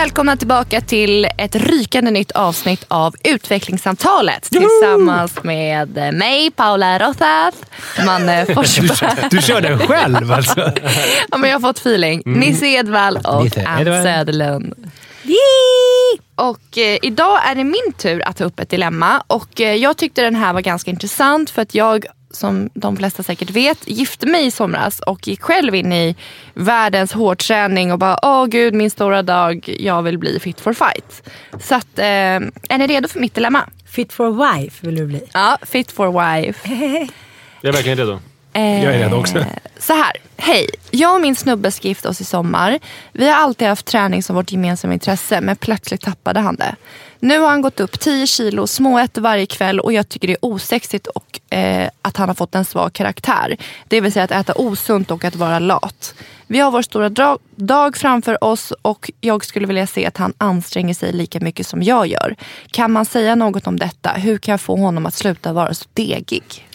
välkomna tillbaka till ett rykande nytt avsnitt av Utvecklingssamtalet tillsammans med mig, Paula Rothaf, Manne Forsberg. Du kör den själv alltså? ja, men jag har fått feeling. Nisse Edvall och Nisse Ann. Söderlund. Och eh, idag är det min tur att ta upp ett dilemma och eh, jag tyckte den här var ganska intressant för att jag som de flesta säkert vet, gifte mig i somras och gick själv in i världens hårdträning och bara åh gud min stora dag, jag vill bli fit for fight. Så att, eh, är ni redo för mitt dilemma? Fit for wife vill du bli. Ja, fit for wife. Jag är verkligen redo. Eh, Jag är redo också. Eh, så här, hej. Jag och min snubbe ska gifta oss i sommar. Vi har alltid haft träning som vårt gemensamma intresse men plötsligt tappade han det. Nu har han gått upp 10 kilo, småäter varje kväll och jag tycker det är osexigt och eh, att han har fått en svag karaktär. Det vill säga att äta osunt och att vara lat. Vi har vår stora dag framför oss och jag skulle vilja se att han anstränger sig lika mycket som jag gör. Kan man säga något om detta? Hur kan jag få honom att sluta vara så degig?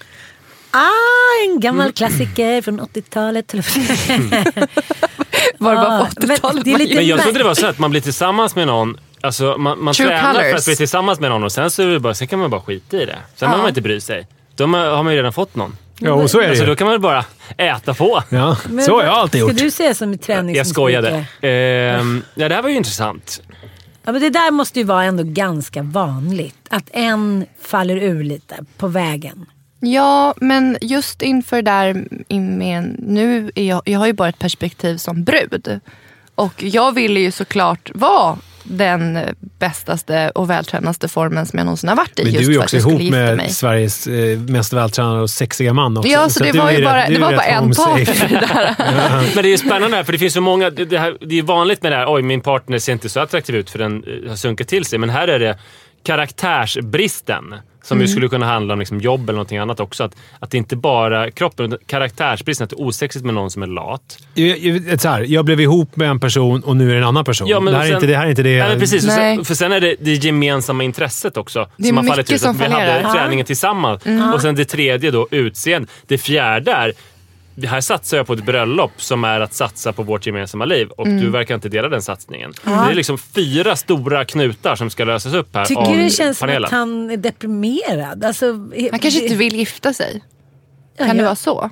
Ah, en gammal klassiker från 80-talet. Var det bara Ah, på men 80-talet det är man lite- Men jag trodde det var så att man blir tillsammans med någon Alltså man, man True tränar för colours. att bli tillsammans med någon och sen så, är det bara, sen kan man bara skita i det. Sen behöver man inte bry sig. Då har man ju redan fått någon. Ja, och så är det Alltså ju. då kan man bara äta på. Ja, Men så har jag alltid gjort. Ska du säga som träning Jag skojade. Ehm, ja, det här var ju intressant. Ja, men det där måste ju vara ändå ganska vanligt. Att en faller ur lite på vägen. Ja, men just inför där in med, nu är jag, jag har ju bara ett perspektiv som brud. Och jag ville ju såklart vara den bästaste och vältränade formen som jag någonsin har varit i. Men du är ju också ihop med mig. Sveriges eh, mest vältränade och sexiga man också. Ja, så, det att du var ju bara, det var bara en part i det där. Men det är ju spännande här, för det finns så många... Det, det, här, det är vanligt med det här, oj min partner ser inte så attraktiv ut för den eh, har sunkat till sig. Men här är det karaktärsbristen. Som Mm. ju skulle kunna handla om liksom jobb eller någonting annat också. Att, att det inte bara kroppen, utan karaktärsbristen. Att det är osexigt med någon som är lat. Jag, jag, så här, jag blev ihop med en person och nu är det en annan person. Ja, men det, här är sen- inte, det här är inte det... Nej, men precis. Nej. Sen, för sen är det det gemensamma intresset också. Det är som har fallit mycket ut. som Att vi hade träningen tillsammans. Och sen det tredje då, utseende. Det fjärde är här satsar jag på ett bröllop som är att satsa på vårt gemensamma liv och Mm. du verkar inte dela den satsningen. Det är liksom fyra stora knutar som ska lösas upp här Tycker av du det känns som panelen. att han är deprimerad? Alltså, Han kanske inte vill gifta sig. Ja, Kan det ja. vara så?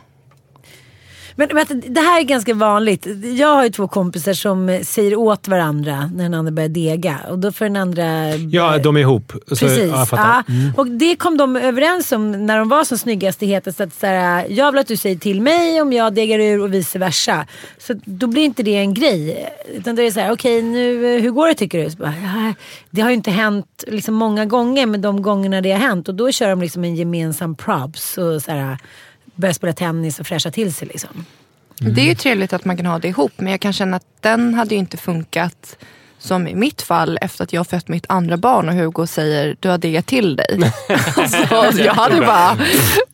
Men vänta, det här är ganska vanligt. Jag har ju två kompisar som säger åt varandra när den andra börjar dega. Och då får den andra... Ja, de är ihop. Så, Precis. Ja, jag fattar. Mm. Ja. Och det kom de överens om när de var som snyggast i hetast. Att så här, jag vill att du säger till mig om jag degar ur och vice versa. Så då blir inte det en grej. Utan då är det så här, okej nu, hur går det tycker du? Så bara, ja, det har ju inte hänt liksom många gånger men de gångerna det har hänt. Och då kör de liksom en gemensam props och så här, börjar spela tennis och fräscha till sig. Liksom. Det är ju trevligt att man kan ha det ihop men jag kan känna att den hade ju inte funkat som i mitt fall efter att jag fött mitt andra barn och Hugo säger du har degat till dig. alltså, jag hade bara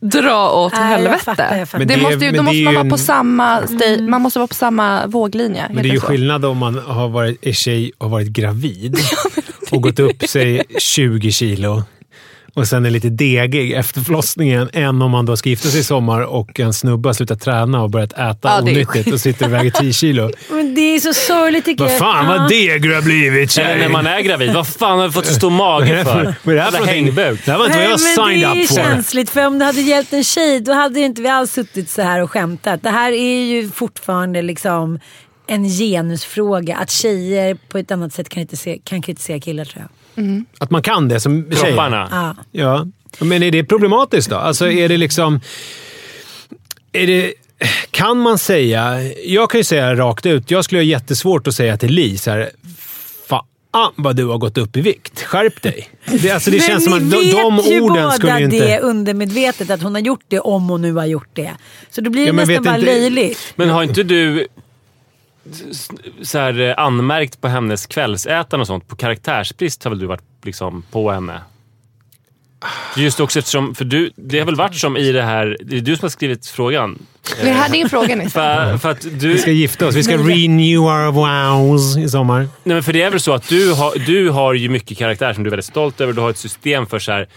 dra åt Nej, jag helvete. fattar, jag fattar. Det Men det är- måste ju, men då det måste är man ju vara på en- samma sta- man måste vara på samma våglinje. Men det är ju så? skillnad om man har varit, är tjej och har varit gravid och gått upp sig 20 kilo och sen är lite degig efter förlossningen än om man då ska gifta sig i sommar och en snubbe har slutat träna och börjat äta Ja, onyttigt och sitter och väger 10 kilo. Men det är så sorgligt tycker Vad jag. fan Ja. vad deg du har blivit Eller tjej! när man är gravid. Vad fan har du fått så stor mage för? Vad är det här för hängbuk. Det här var inte vad jag Nej, men signed det är up for. känsligt för om det hade gällt en tjej då hade inte vi alls suttit så här och skämtat. Det här är ju fortfarande liksom en genusfråga. Att tjejer på ett annat sätt kan, inte se, kan kritisera killar tror jag. Att man kan det som tjej. Kropparna. Ja. Ja. Men är det problematiskt då? Alltså är det liksom... Är det, kan man säga... Jag kan ju säga rakt ut. Jag skulle ha jättesvårt att säga till Li så här, Fan vad du har gått upp i vikt. Skärp dig. Det, alltså, det Men känns som att de, de ju orden skulle ju det inte... undermedvetet att hon har gjort det om hon nu har gjort det. Så då blir det Ja, men nästan bara inte- löjligt. Men har inte du så här, eh, anmärkt på hennes kvällsätande och sånt? På karaktärsbrist har väl du varit liksom, på henne? Just också eftersom, för du, det har väl varit som i det här, det är du som har skrivit frågan. Det här är din fråga Nisse. För, för att du, Vi ska gifta oss. Vi ska renew our vows i sommar. Nej, men för det är väl så att du har, du har ju mycket karaktär som du är väldigt stolt över. Du har ett system för så här.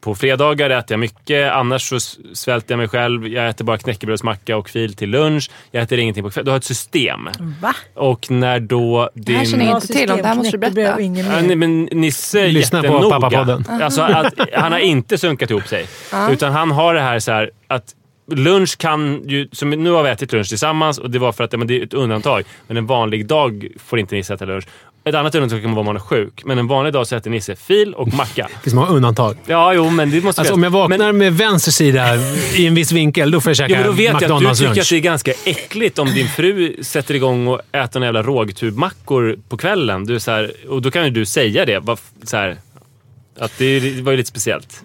På fredagar äter jag mycket, annars så svälter jag mig själv. Jag äter bara knäckebrödsmacka och fil till lunch. Jag äter ingenting på kvällen. Du har ett system. Va? Och när då din... här känner jag inte till om det här måste du berätta. Knäckebröd och ingen Ja, mer. nej, men Nisse är Lyssna på jättenoga. Pappapodden. Alltså att, han har inte sunkat ihop sig. Utan han har det här så här att lunch kan ju... Som nu har vi ätit lunch tillsammans och det var för att ja, men det är ett undantag. Men en vanlig dag får inte Nisse äta lunch. Ett annat undantag kan vara om man är sjuk. Men en vanlig dag så äter Nisse fil och macka. Det finns många undantag. Ja, jo, men det måste Alltså, om jag vaknar Men, med vänster sida i en viss vinkel, då får jag käka ja, men då vet jag att du McDonalds tycker lunch. att det är ganska äckligt om din fru sätter igång och äter några jävla rågtubmackor på kvällen. Du är så här, och då kan ju du säga det. Bara, så här, att det, det var ju lite speciellt.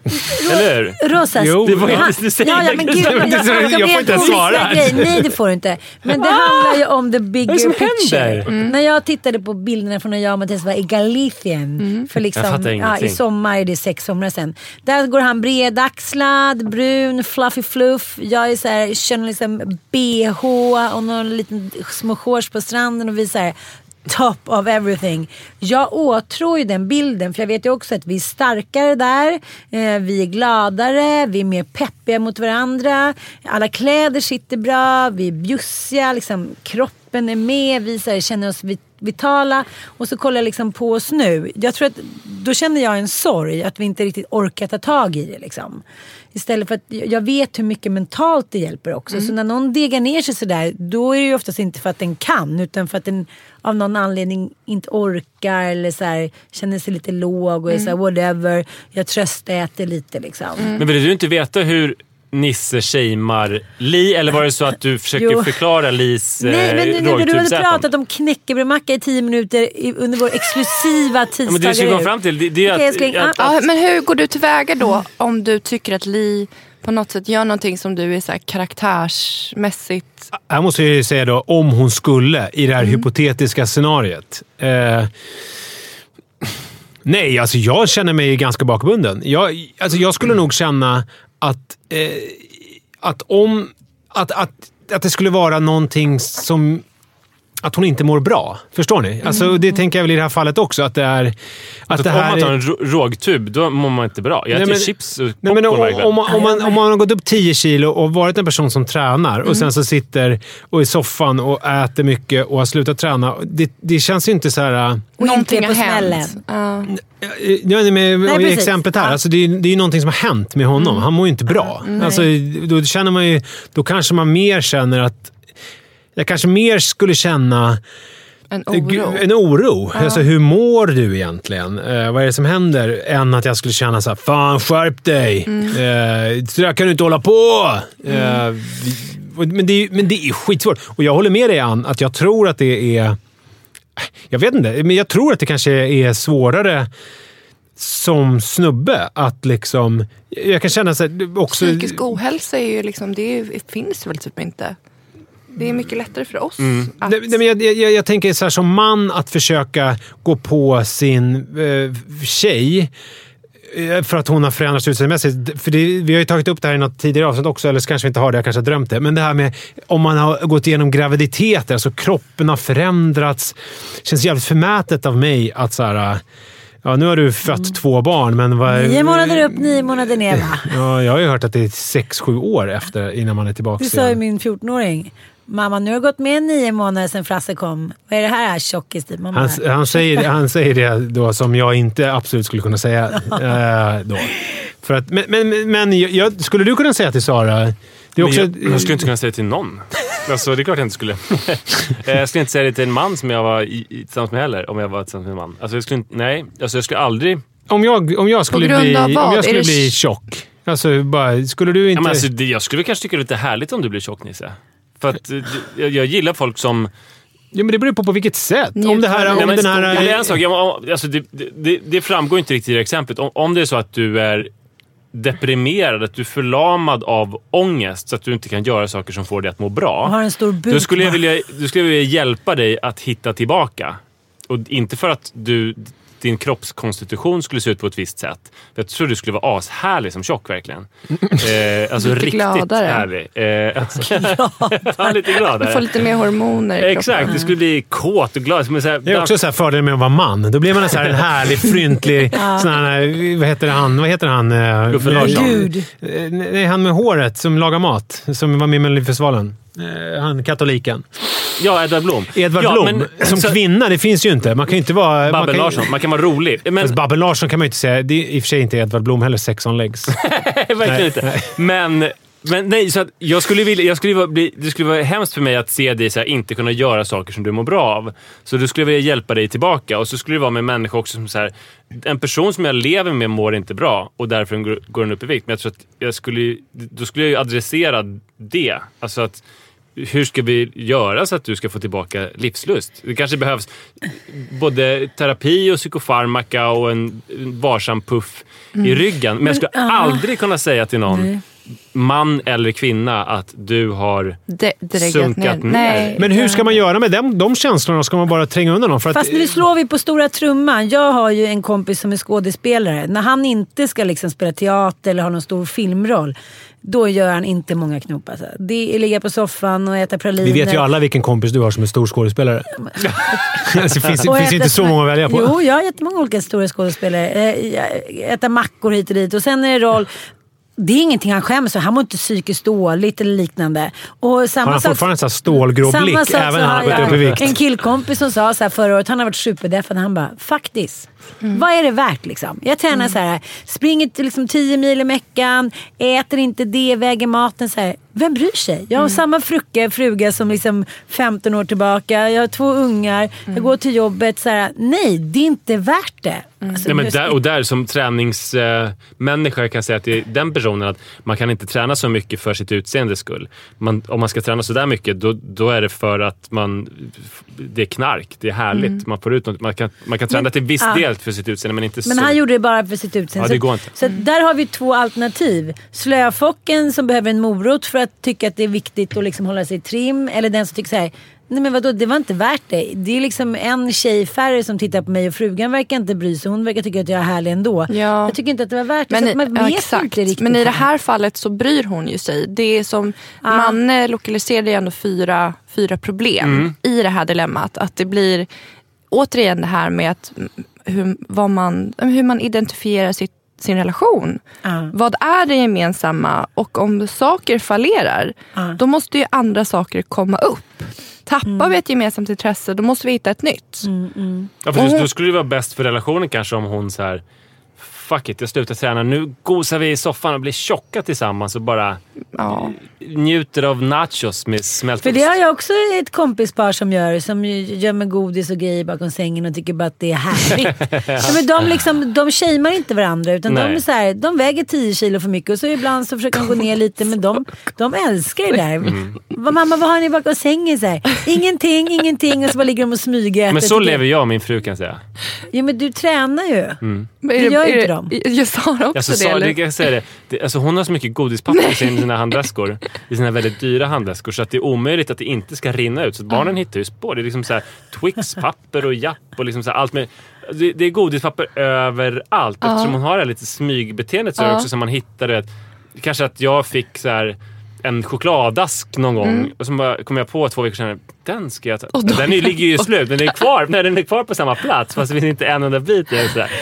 Eller hur? Rosas. Jo, det var ju du säger ja, ja, men gud, Jag- jag, jag- jag får inte ens svara grejer. Nej, det får du inte. Men det handlar ju om the bigger som picture. händer? Mm. När jag tittade på bilderna från när jag och Mattias var i Galicien för Jag liksom, ja, i sommar, det är sex somrar sedan. Där går han bredaxlad, brun, fluffy fluff. Jag är så här, känner liksom bh och någon liten små shorts på stranden och vi så här, top of everything. Jag åtrår ju den bilden för jag vet ju också att vi är starkare där. Eh, vi är gladare, vi är mer peppiga mot varandra. Alla kläder sitter bra, vi är bjussiga, liksom, kroppen är med, vi här, känner oss vit- vitala. Och så kollar jag liksom på oss nu. Jag tror att då känner jag en sorg att vi inte riktigt orkar ta tag i det. Liksom. Istället för att jag vet hur mycket mentalt det hjälper också. Så när någon degar ner sig sådär, då är det ju oftast inte för att den kan, utan för att den av någon anledning inte orkar eller så här, känner sig lite låg och är såhär whatever, jag tröstäter lite liksom. Men vill du inte veta hur Nisse shamear Li? Eller var det så att du försöker Jo. förklara Lis eh, Nej men nu, nu, du hade pratat om knäckebrödmacka i tio minuter under vår exklusiva Ja, tisdagar men det vi ska komma fram till det, det är Okej, att, älskling. att, Ja, men hur går du tillväga då om du tycker att Li på något sätt gör någonting som du är så här karaktärsmässigt... Här måste jag ju säga då, om hon skulle i det här Mm. hypotetiska scenariot. Eh, nej, alltså jag känner mig ganska bakbunden. Jag, alltså jag skulle nog känna att, eh, att om... Att, att, att det skulle vara någonting som... Att hon inte mår bra. Förstår ni? Alltså, Mm. det tänker jag väl i det här fallet också. Att det är... Att det om här man tar är- en rå- rågtub, då mår man inte bra. Jag Nej, äter men- chips och Nej, men popcorn om, varje om, man, om, man, om man har gått upp 10 kilo och varit en person som tränar och Mm. sen så sitter och i soffan och äter mycket och har slutat träna. Det, det känns ju inte så här... äh, Och någonting har hänt. Ja. Ja, nej, med, Nej, exemplet här. Ja. Alltså, det, är, det är ju någonting som har hänt med honom. Han mår ju inte bra. Alltså, då, känner man ju, då kanske man mer känner att... Jag kanske mer skulle känna En Eh, oro. En oro. Alltså, hur mår du egentligen? Eh, vad är det som händer? Än att jag skulle känna så här, fan skärp dig! Mm. Eh, så där kan du inte hålla på! Eh, och- men, det är, men det är skitsvårt. Och jag håller med dig Ann, att jag tror att det är... Jag vet inte, men jag tror att det kanske är svårare som snubbe att liksom... Jag kan känna så här, också... Psykisk ohälsa är ju liksom, det det finns väl typ inte. Det är mycket lättare för oss. Att, Nej, nej, men jag, jag, jag tänker så här, som man att försöka gå på sin eh, tjej eh, för att hon har förändrats utseendemässigt. För det, vi har ju tagit upp det här i något tidigare avsnitt också, eller så kanske vi inte har det, jag kanske har drömt det. Men det här med om man har gått igenom graviditeter, alltså kroppen har förändrats. Det känns jävligt förmätet av mig att så här, ja nu har du fött två barn, men vad... Nio månader upp, nio månader ner va? Ja, jag har ju hört att det är sex, sju år efter innan man är tillbaka Det sa ju min 14-åring. Mamma, nu har det gått med nio månader sedan Frasse kom. Vad är det här tjockis? Typ? Mamma, Han, han, säger, han säger det då som jag inte absolut skulle kunna säga. eh, då. För att, men men, men jag, skulle du kunna säga till Sara... Det också, jag, jag skulle inte kunna säga det till någon. Alltså, det är klart jag inte skulle. Eh, jag skulle inte säga det till en man som jag var i, i, tillsammans med heller, om jag var tillsammans med en man. Alltså, jag skulle inte, nej, alltså, jag skulle aldrig... om, jag, om jag skulle, bli, om jag skulle bli tjock. Alltså, bara, skulle du Ja, inte... men alltså, det, jag skulle kanske tycka det är lite härligt om du blir tjock, Nisse. För att eh, jag, jag gillar folk som... Ja, men det beror på på vilket sätt. Om det här... Om Nej, men, den här det är en sak. Alltså, det, det, det framgår inte riktigt i det exemplet. Om, om det är så att du är deprimerad, att du är förlamad av ångest så att du inte kan göra saker som får dig att må bra. Och har en stor buk. Då skulle, jag vilja, då skulle jag vilja hjälpa dig att hitta tillbaka. Och inte för att du, din kroppskonstitution skulle se ut på ett visst sätt. Jag tror du skulle vara ashärlig som tjock verkligen. Eh, alltså Lite riktigt gladare. härlig. Eh, alltså, ja, lite gladare. Få lite mer hormoner i kroppen. Exakt, du skulle bli kåt och glad. Som så här, Det är också så här fördelen med att vara man. Då blir man en, så här, en härlig, fryntlig... sån här, vad heter han? Vad heter han? eh. Gud. eh, Nej, han med håret som lagar mat. Som var med i Melodifestivalen. Eh, Han katoliken. Ja, Edvard Blom. Edvard ja, Blom. men- som så- kvinna, det finns ju inte. Man kan ju inte vara... man Babben kan, ju- Larsson. Man kan vara rolig. Men, Fast Babben Larsson kan man ju inte säga. Det är i och för sig inte Edvard Blom heller, sex on legs. verkligen Nej, inte. nej. Men, men nej, så jag skulle vilja, jag skulle bli, det skulle vara hemskt för mig att se dig så här, inte kunna göra saker som du mår bra av. Så då skulle jag vilja hjälpa dig tillbaka. Och så skulle det vara med en människa också som så här, en person som jag lever med mår inte bra och därför går- går den upp i vikt. Men jag tror att jag skulle, då skulle jag ju adressera det. Alltså att hur ska vi göra så att du ska få tillbaka livslust? Det kanske behövs både terapi och psykofarmaka och en, varsam puff i ryggen. Men jag skulle aldrig kunna säga till någon, man eller kvinna, att du har... De, Sunkat ner. Nej. Men hur ska man göra med dem, de känslorna? Ska man bara tränga undan dem? För att, Fast nu slår vi på stora trumman. Jag har ju en kompis som är skådespelare. När han inte ska liksom spela teater eller ha någon stor filmroll, då gör han inte många knop. Alltså. Det är ligga på soffan och äta praliner. vi vet ju alla vilken kompis du har som är stor skådespelare. alltså, det finns, finns inte så många att välja på. Jo, jag har jättemånga olika stora skådespelare. Eh, Äta mackor hit och dit. Och sen är det roll. Det är ingenting han skäms för. Han mår inte psykiskt dåligt eller liknande. Och samma Har han sak- fortfarande en sån här stålgrå Samma blick även när han har har gått upp i vikt? En killkompis som sa så här förra året, han har varit superdeffad. Han bara, faktiskt. Vad är det värt liksom? Jag tränar så här, springer till liksom 10 mil i veckan, äter inte det, väger maten så här. Vem bryr sig? Jag har samma fruga, fruga som liksom 15 år tillbaka. Jag har två ungar. Jag går till jobbet. Så här, nej, det är inte värt det. Alltså, Nej, men där, och där som träningsmänniska kan jag säga till den personen att man kan inte träna så mycket för sitt utseendes skull. Man, om man ska träna så där mycket, då, då är det för att man, det är knark. Det är härligt. Man får ut något. Man kan, man kan träna Men- till viss ja. del för sitt utseende, men inte Men så. han gjorde det bara för sitt utseende. Ja, det Så- går inte. Så att där har vi två alternativ. Slöfocken som behöver en morot för att tycka att det är viktigt att liksom hålla sig trim. Eller den som tycker så här. Nej men vadå, det var inte värt det. Det är liksom en tjej färre som tittar på mig och frugan verkar inte bry sig. Hon verkar tycka att jag är härlig ändå. Ja. Jag tycker inte att det var värt det. Men, så i, man ja, exakt. inte riktigt. Men i det här fallet så bryr hon ju sig. Det är som, Ah. Manne lokaliserade ju ändå fyra, fyra problem i det här dilemmat. Att det blir återigen det här med att, mm, hur, vad man, hur man identifierar sitt, sin relation. Ja. Vad är det gemensamma? Och om saker fallerar, Ja. då måste ju andra saker komma upp. Tappar vi ett gemensamt intresse, då måste vi hitta ett nytt. Ja, för då, då skulle det vara bäst för relationen kanske om hon så här. Fuck it, jag slutar träna. Nu gosar vi i soffan och blir tjocka tillsammans och bara Ja. njuter av nachos med smält För det har jag också ett kompispar som gör. Som ju gömmer godis och grejer bakom sängen och tycker bara att det är härligt. ja, men de, liksom, de shamear inte varandra utan de, är så här, de väger 10 kilo för mycket och så ibland så försöker de gå ner lite men de, de älskar det där. Mm. Vad, mamma vad har ni bakom sängen? Så här, ingenting, ingenting och så bara ligger de och smyger. Men så lever jag och min fru kan jag säga. Ja men du tränar ju. Mm. Men Det gör är inte de. Jag sa också Alltså, det. så, eller? jag säga det. det alltså, hon har så mycket godispapper i sin- sina handväskor. I sina väldigt dyra handväskor. Så att det är omöjligt att det inte ska rinna ut. Så att barnen hittar ju spår. Det är liksom så här, Twix-papper och Japp och liksom så här, allt med. Det, det är godispapper överallt. Eftersom hon har det här lite smygbeteendet så är det Ja. också som man hittar det. Kanske att jag fick så här en chokladask någon gång och så bara kom jag på två veckor senare, den ska jag ta. Och Den är- ligger ju slut, men den är kvar, nej, den är kvar på samma plats fast det finns inte en enda bit i den. så.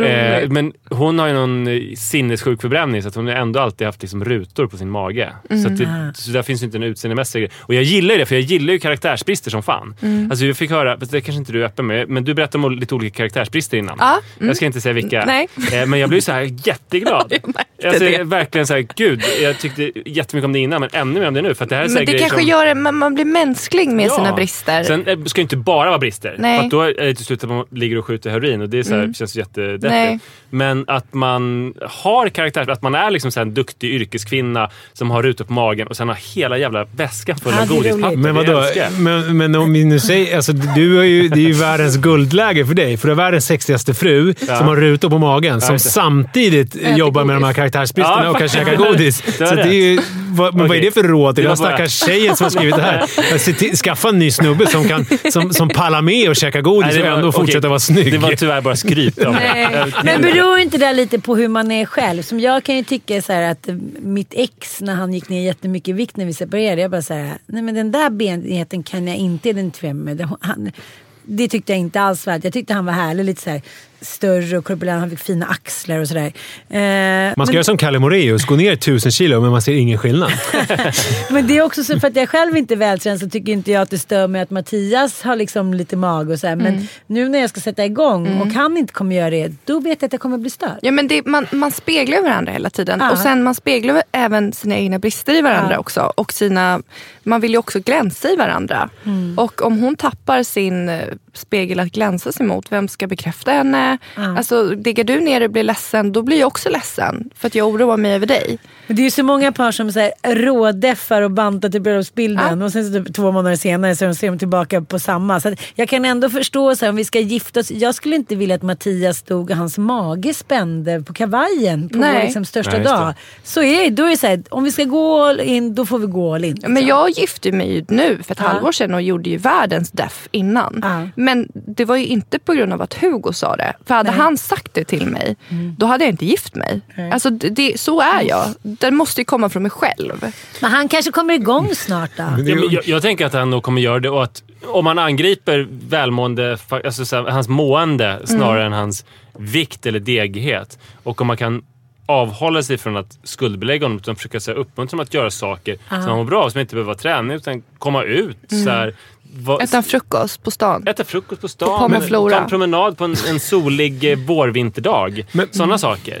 Eh, men hon har ju någon eh, sinnessjuk förbränning så att hon har ändå alltid haft liksom rutor på sin mage. Så, Mm. det, så där finns ju inte en utseendemässig grej. Och jag gillar ju det, för jag gillar ju karaktärsbrister som fan. Mm. Alltså jag fick höra, det kanske inte du är öppen med, men du berättade om lite olika karaktärsbrister innan. Ja, mm. Jag ska inte säga vilka. Nej. Eh, men jag blev så här jätteglad. Jag alltså, det. Verkligen så här, gud, jag tyckte jättemycket om det innan men ännu mer om det nu. För det här är så Men det kanske som... gör det, man, man blir mänsklig med med sina brister. Sen eh, ska det inte bara vara brister. Nej. För att då är det till slut att man ligger och skjuter heroin och det är så här, känns Nej. jättedeppigt. Men att man har karaktär, att man är liksom så här en duktig yrkeskvinna som har rutor på magen och sen har hela jävla väskan full Ja, av det godispapper. Men Det vadå? Men, men om vi nu säger... Alltså, du har ju, det är ju världens guldläge för dig. För du har världens sexigaste fru som har rutor på magen. som det. samtidigt jobbar med de här godis. karaktärsbristerna Ja, och kan käka godis. Det Så det är ju, vad, men vad är det för råd till Det den stackars tjejen som har skrivit det här? Skaffa en ny snubbe som, kan, som, som pallar med och käka godis Nej, det och var- ändå fortsätta vara snygg. Det var tyvärr bara skryt. Men beror inte det lite på hur man är själv? Som jag kan ju tycka så här att eh, mitt ex när han gick ner jättemycket i vikt när vi separerade. Jag bara så här, nej men den där benheten kan jag inte identifiera mig med. Det, han, det tyckte jag inte alls var. Jag tyckte han var härlig, lite så här större och korpulent. Han fick fina axlar och sådär. Eh, Man ska men- göra som Kalle Moraeus, gå ner tusen kilo men man ser ingen skillnad. Men det är också så för att jag själv inte är vältränad så tycker inte jag att det stör mig att Mattias har liksom lite mag och så här. Men Mm. nu när jag ska sätta igång och han inte kommer göra det, då vet jag att jag kommer bli störd. Ja, men det, man, man speglar varandra hela tiden. Ja. Och sen Man speglar även sina egna brister i varandra Ja. också. Och sina, man vill ju också glänsa i varandra. Mm. Och om hon tappar sin eh, spegel att glänsa sig mot, vem ska bekräfta henne? Ja. Alltså, diggar du ner och blir ledsen, då blir jag också ledsen. För att jag oroar mig över dig. Men det är ju så många par som så här rådeffar och bantar till bröllopsbilden och sen så typ två månader senare så ser de tillbaka på samma. Så att jag kan ändå förstå så här, om vi ska gifta oss. Jag skulle inte vilja att Mattias stod och hans mage spände på kavajen på Nej. vår liksom, största Nej, dag. Så är det. Då är det så här, om vi ska gå all in, då får vi gå all in. Men liksom. jag gifte mig ju nu för ett Ja. halvår sedan och gjorde ju världens deff innan. Ja. Men det var ju inte på grund av att Hugo sa det. För hade han sagt det till mig, Mm. då hade jag inte gift mig. Alltså det, det, så är jag. Den måste ju komma från mig själv. Men han kanske kommer igång snart då. Ja, men jag, jag tänker att han nog kommer göra det och att om man angriper välmående, alltså så här, hans mående snarare än hans vikt eller degighet och om man kan avhålla sig från att skuldbelägga honom utan försöka så här, uppmuntra honom att göra saker som han mår bra av, som inte behöver vara träning utan komma ut. Så här, va, Äta frukost på stan. Äta frukost på På stan, Pommes Flora. ta en promenad på en, en solig eh, vårvinterdag. Men- Sådana saker.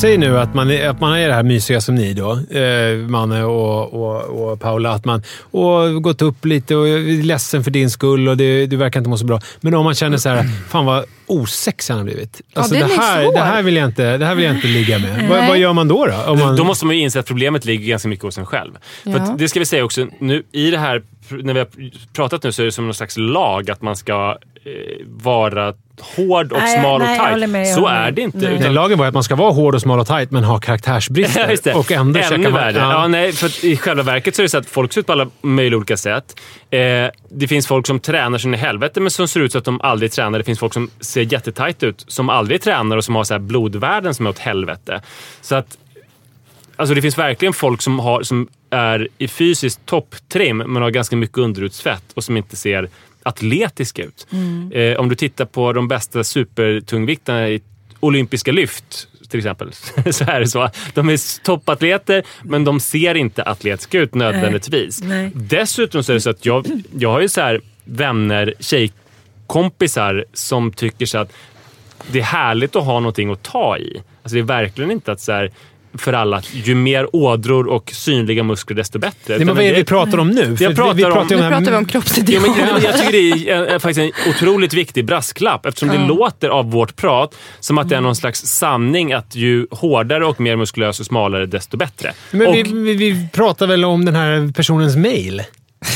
Säg nu att man, är, att man är det här mysiga som ni då, eh, Manne och, och, och Paula. Att man och gått upp lite och är ledsen för din skull och det, du verkar inte må så bra. Men om man känner så här, fan vad osexig han har blivit. Alltså, är det, här, det, här vill jag inte, det här vill jag inte ligga med. Vad, vad gör man då? då? Om man, Då måste man ju inse att problemet ligger ganska mycket hos en själv. För Ja. att det ska vi säga också, nu, i det här, när vi har pratat nu så är det som någon slags lag att man ska eh, vara hård och Nej, smal nej, och jag tight. med, jag så är det inte. Nej. Nej, lagen var att man ska vara hård och smal och tight men ha karaktärsbrister. Ja. Och ändå Ännu käka man- värre. Ja. nej, för I själva verket så är det så att folk ser ut på alla möjliga olika sätt. Eh, det finns folk som tränar sin i helvete men som ser ut så att de aldrig tränar. Det finns folk som ser jättetajt ut som aldrig tränar och som har så här blodvärden som är åt helvete. Så att Alltså det finns verkligen folk som, har, som är i fysiskt topptrim men har ganska mycket underutsvett och som inte ser atletiska ut. Eh, om du tittar på de bästa supertungviktarna i olympiska lyft till exempel, så är det så. De är toppatleter men de ser inte atletiska ut nödvändigtvis. Nej. Dessutom så är det så att jag, jag har ju så här vänner, tjejkompisar som tycker så att det är härligt att ha någonting att ta i. Alltså det är verkligen inte att så här, för alla att ju mer ådror och synliga muskler desto bättre. Nej, men vad är det vi pratar om nu? För pratar vi, vi om- pratar Nu om, det här- pratar vi om kroppsideal. men, men jag tycker det är, en, faktiskt en otroligt viktig brasklapp eftersom det låter av vårt prat som att det är någon slags sanning att ju hårdare och mer muskulös och smalare desto bättre. Men och, vi, vi, vi pratar väl om den här personens mail?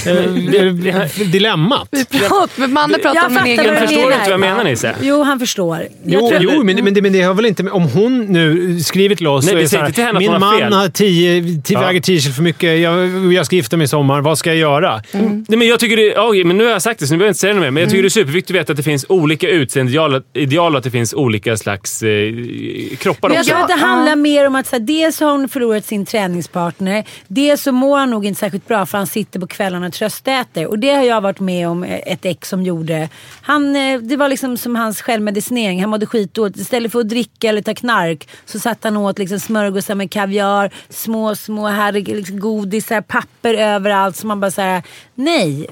Eh, Dilemmat. Vi pratar, men Manne pratar Jag om en fattar egen Förstår du inte vad jag menar Nisse? Jo, han förstår. Jag Jo, jo men, men, det, men det har väl inte med, Om hon nu skriver till oss Nej, vi är säger så inte till här, henne Min man fel." har tio, tio, Ja. väger 10 kilo för mycket. Jag, jag ska gifta mig i sommar. Vad ska jag göra? Nej, men jag tycker det, oj, men nu har jag sagt det så nu behöver jag inte säga det mer. Men jag tycker det är superviktigt att veta att det finns olika utseendeideal ideal och att det finns olika slags eh, kroppar Men jag också. tror att det Ja. handlar mer om att så här, dels har hon förlorat sin träningspartner. Dels så mår han nog inte särskilt bra för han sitter på och tröstäter. Och det har jag varit med om eh, ett ex som gjorde. Han, eh, det var liksom som hans självmedicinering. Han mådde skitdåligt. Istället för att dricka eller ta knark så satt han åt liksom smörgåsar med kaviar, små, små liksom godisar, papper överallt. Så man bara så här, nej.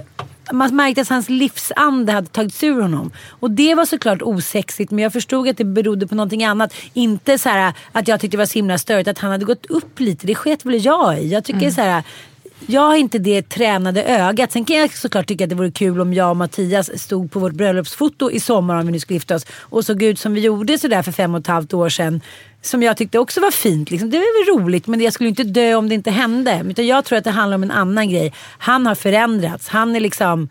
Man märkte att hans livsande hade tagits ur honom. Och det var såklart osexigt men jag förstod att det berodde på någonting annat. Inte så här att jag tyckte det var så himla störigt att han hade gått upp lite. Det sket väl jag i. Jag tycker så här. Jag har inte det tränade ögat. Sen kan jag såklart tycka att det vore kul om jag och Mattias stod på vårt bröllopsfoto i sommar om vi nu skulle gifta oss och såg ut som vi gjorde sådär för fem och ett halvt år sedan. Som jag tyckte också var fint. Liksom. Det var väl roligt men jag skulle inte dö om det inte hände. Utan jag tror att det handlar om en annan grej. Han har förändrats. Han är liksom...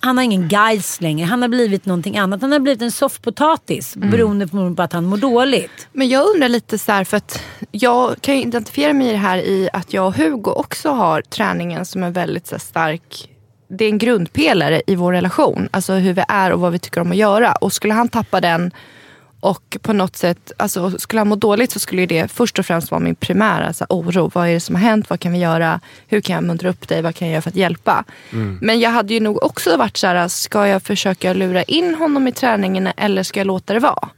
Han har ingen guys längre. Han har blivit någonting annat. Han har blivit en soffpotatis beroende på att han mår dåligt. Men jag undrar lite så här, för att jag kan ju identifiera mig i det här i att jag och Hugo också har träningen som en väldigt så här, stark det är en grundpelare i vår relation. Alltså hur vi är och vad vi tycker om att göra. Och skulle han tappa den och på något sätt, alltså skulle han må dåligt så skulle ju det först och främst vara min primära så här, oro. Vad är det som har hänt? Vad kan vi göra? Hur kan jag muntra upp dig? Vad kan jag göra för att hjälpa? Men jag hade ju nog också varit så här, ska jag försöka lura in honom i träningen eller ska jag låta det vara?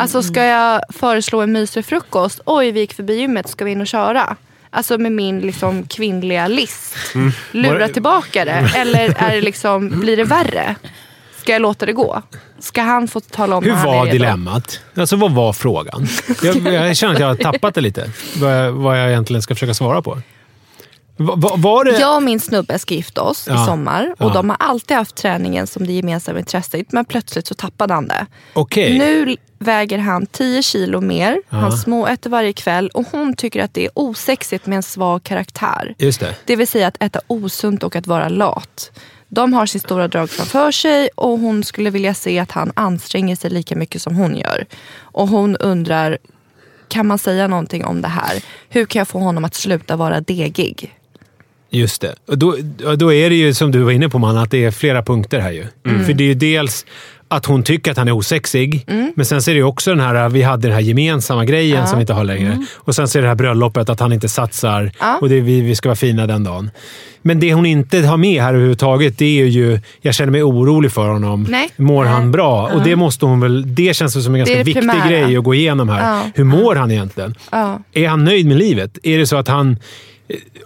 alltså ska jag föreslå en mysig frukost? Oj, vi gick förbi gymmet, ska vi in och köra? Alltså med min liksom kvinnliga list. Lura Var- tillbaka det. Eller är det liksom, blir det värre? Ska jag låta det gå? Ska han få tala om Hur han är var redo? dilemmat? Alltså vad var frågan? Jag, jag känner att jag har tappat det lite. Vad jag, vad jag egentligen ska försöka svara på. Va, va, var det... Jag och min snubbe ska gifta oss Ja. i sommar och Ja. de har alltid haft träningen som det gemensamma intresset men plötsligt så tappade han det. Okej. Nu väger han 10 kilo mer, han småäter varje kväll och hon tycker att det är osexigt med en svag karaktär. Just det. Det vill säga att äta osunt och att vara lat. De har sin stora drag framför sig och hon skulle vilja se att han anstränger sig lika mycket som hon gör. Och hon undrar, kan man säga någonting om det här? Hur kan jag få honom att sluta vara degig? Just det. Och då, då är det ju som du var inne på man, att det är flera punkter här ju. Mm. För det är ju dels att hon tycker att han är osexig. Men sen så är det ju också den här, vi hade den här gemensamma grejen som vi inte har längre. Och sen så är det här bröllopet, att han inte satsar Mm. Ja. och det, vi, vi ska vara fina den dagen. Men det hon inte har med här överhuvudtaget, det är ju, jag känner mig orolig för honom. Nej. Mår han bra? Och det måste hon väl, det känns som en ganska viktig primära. grej att gå igenom här. Ja. Hur mår han egentligen? Ja. Är han nöjd med livet? Är det så att han...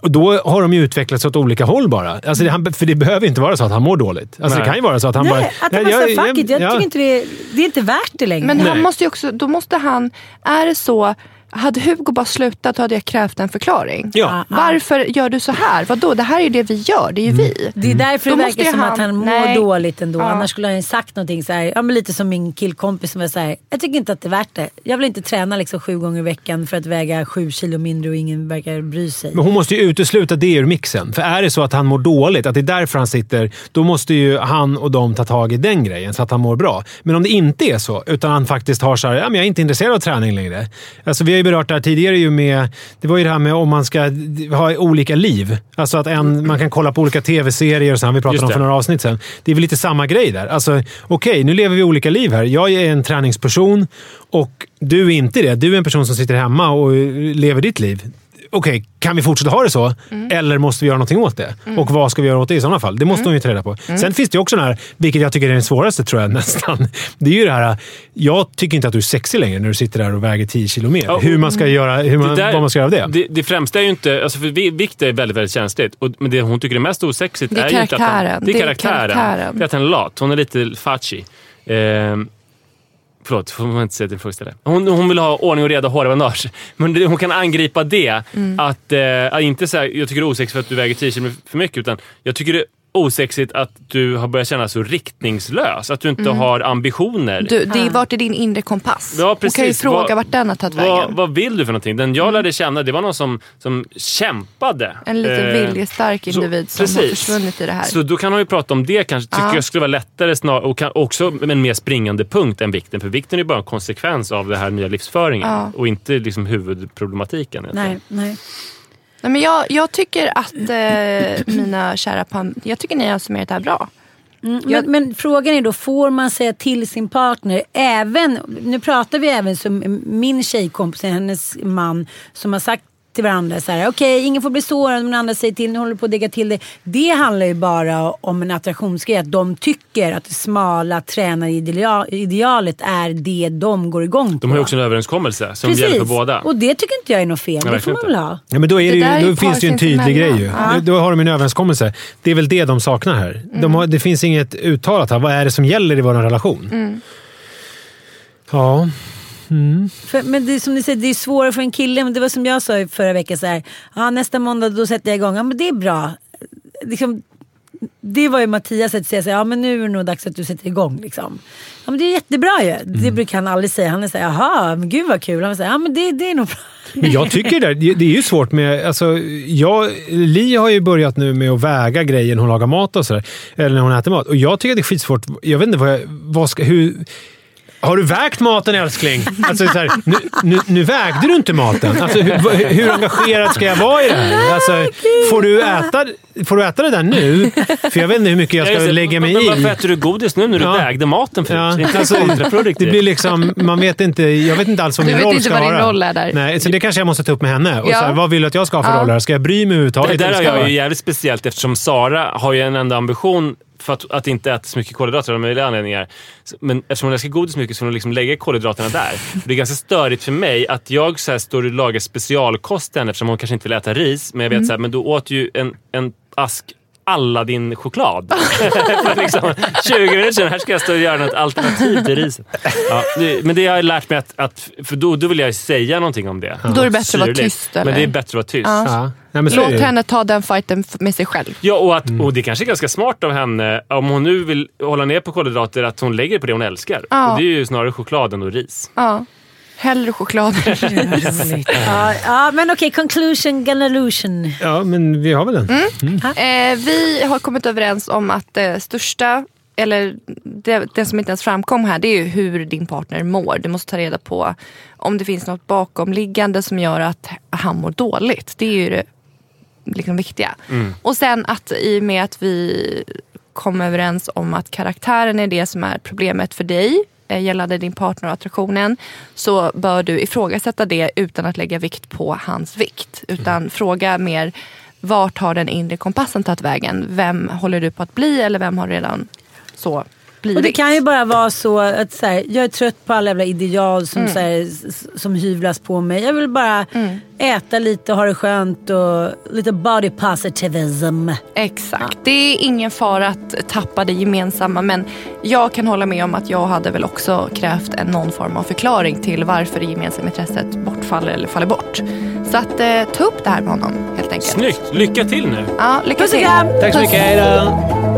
Och då har de ju utvecklats åt olika håll bara. Alltså det, han, för det behöver inte vara så att han mår dåligt. Alltså det Nej. kan ju vara så att han bara... Nej, att han bara säger fuck it. Jag tycker inte det, det är inte värt det längre. Men han Nej. måste ju också, då måste han, är det så, hade Hugo bara slutat då hade jag krävt en förklaring. Ja. Varför gör du så här? Vadå? Det här är ju det vi gör, det är ju vi. Det är därför Då det verkar som han- att han mår Nej. dåligt ändå. Ja. Annars skulle han ju sagt någonting så här, ja men lite som min killkompis som var så här, jag tycker inte att det är värt det. Jag vill inte träna liksom sju gånger i veckan för att väga sju kilo mindre och ingen verkar bry sig. Men hon måste ju utesluta det ur mixen. För är det så att han mår dåligt, att det är därför han sitter, då måste ju han och de ta tag i den grejen så att han mår bra. Men om det inte är så, utan han faktiskt har så här, ja, men jag är inte intresserad av träning längre. Alltså, vi har ju berört det här tidigare ju med, det var ju det här med om man ska ha olika liv. Alltså att en, man kan kolla på olika tv-serier och så, här, vi pratade om för några avsnitt sedan. Det är väl lite samma grej där. Alltså, okej, nu lever vi olika liv här. Jag är en träningsperson och du är inte det. Du är en person som sitter hemma och lever ditt liv. Okej, kan vi fortsätta ha det så? Eller måste vi göra någonting åt det? Och vad ska vi göra åt det i sådana fall? Det måste hon ju ta reda på. Sen finns det ju också den här, vilket jag tycker är den svåraste tror jag nästan. Det är ju det här, jag tycker inte att du är sexig längre när du sitter där och väger 10 kilo mer. Ja, hur man ska göra, hur man, där- vad man ska göra av det. Det, det främsta är ju inte... Alltså för vi- vikt är väldigt, väldigt känsligt. Och, men det hon tycker är mest osexigt Det är är, ju inte att han, karaktären. det är Det är karaktären. karaktären. Det är att han är lat. Hon är lite fachi. Ehm, Förlåt, får man inte säga till frågeställare. Hon, hon vill ha ordning och reda hårbandage. Men hon kan angripa det. Att, eh, inte säga jag tycker det är osexigt för att du väger 10 kilo för mycket. Utan jag tycker det osexigt att du har börjat känna så riktningslös. Att du inte har ambitioner. Du, det är, vart är din inre kompass? Ja, Hon kan ju precis. fråga Vad- vart den har tagit vad, vägen. vad vill du för någonting? Den jag lärde känna det var någon som, som kämpade. En lite Eh, viljestark så- individ som har precis. försvunnit i det här. Så då kan man ju prata om det kanske. Tycker Ja. jag skulle vara lättare snar, och kan, också en mer springande punkt än vikten. För vikten är bara en konsekvens av den här nya livsföringen. Ja. Och inte liksom huvudproblematiken. Nej, nej. Nej, men jag, jag tycker att eh, mina kära pan, jag tycker ni har summerat det här bra. Mm, men, men frågan är då, får man säga till sin partner, även, nu pratar vi även som min tjejkompis, hennes man, som har sagt till varandra så här, okej ingen får bli sårad om den andra säger till, nu håller du på att degga till det. Det handlar ju bara om en attraktionsgrej, att de tycker att det smala tränaridealet är det de går igång på. De har ju också en överenskommelse som Precis. gäller för båda. Och det tycker inte jag är något fel, det får man väl ha. Ja, men då, är det Det ju, då finns det ju en tydlig grej. Ju. sinsemellan. Då har de en överenskommelse. Det är väl det de saknar här. De har, det finns inget uttalat här. Vad är det som gäller i vår relation? Ja. För, men det är som ni säger, det är svårare för en kille. Men det var som jag sa i förra veckan. Så här, ja, nästa måndag då sätter jag igång. Ja, men det är bra. Liksom, det var ju Mattias sätt att säga så här, ja men nu är det nog dags att du sätter igång. Liksom. Ja men det är jättebra ju. Det brukar han aldrig säga. Han är såhär, jaha, men gud vad kul. Han säger, ja men det, det är nog bra. Men jag tycker det, det är ju svårt med... Alltså, jag, Li har ju börjat nu med att väga grejer när hon lagar mat och sådär. Eller när hon äter mat. Och jag tycker det är skitsvårt. Jag vet inte vad jag... Vad ska, hur, har du vägt maten älskling? Alltså, så här, nu, nu, nu vägde du inte maten. Alltså, hur, hur engagerad ska jag vara i det här? Alltså, får, du äta, får du äta det där nu? För jag vet inte hur mycket jag Ja, ska det. lägga mig Men i. Varför äter du godis nu när du Ja. vägde maten förut? Ja, Det är inte alltså, det blir liksom, man vet inte, jag vet inte alls vad Du min vet roll inte ska vad din vara. roll är där. Nej, så det kanske jag måste ta upp med henne. Och Ja. så här, vad vill du att jag ska ha för Ja. roll här? Ska jag bry mig Det överhuvudtaget? där eller har ska jag ju jävligt speciellt eftersom Sara har ju en enda ambition för att, att inte äta så mycket kolhydrater av möjliga anledningar. Men eftersom hon älskar godis mycket så hon liksom lägger kolhydraterna där. Det är ganska störigt för mig att jag så här står och lagar specialkost till henne eftersom hon kanske inte vill äta ris. Men jag vet så här, men du åt ju en, en ask Aladdin-choklad. för liksom 20 minuter sedan, här ska jag stå och göra något alternativ till riset. Ja, men det har jag lärt mig att, att för då, då vill jag säga någonting om det. Då är det bättre att vara tyst, eller? Men det är bättre att vara tyst. Ja. Ja. Låt henne ta den fighten med sig själv. Ja, och, att, och det kanske är ganska smart av henne, om hon nu vill hålla ner på kolhydrater, att hon lägger på det hon älskar. Ja. Och det är ju snarare chokladen och ris. Hellre choklad. ja, ja, men okej, conclusion, ganallusion. Ja, men vi har väl den. Mm. Eh, vi har kommit överens om att det största, eller det, det som inte ens framkom här, det är ju hur din partner mår. Du måste ta reda på om det finns något bakomliggande som gör att han mår dåligt. Det är ju det liksom viktiga. Och sen att i och med att vi kom överens om att karaktären är det som är problemet för dig eh, gällande din partner och attraktionen så bör du ifrågasätta det utan att lägga vikt på hans vikt. Utan fråga mer vart har den inre kompassen tagit vägen? Vem håller du på att bli eller vem har redan så blivit? Och det kan ju bara vara så att så här, jag är trött på alla jävla ideal som, Mm. så här, som hyvlas på mig. Jag vill bara äta lite och ha det skönt och lite body positivism. Exakt. Det är ingen fara att tappa det gemensamma men jag kan hålla med om att jag hade väl också krävt en någon form av förklaring till varför det gemensamma intresset bortfaller eller faller bort. Så att eh, ta upp det här med honom helt enkelt. Snyggt! Lycka till nu! Ja, lycka till. Tack så mycket. Hej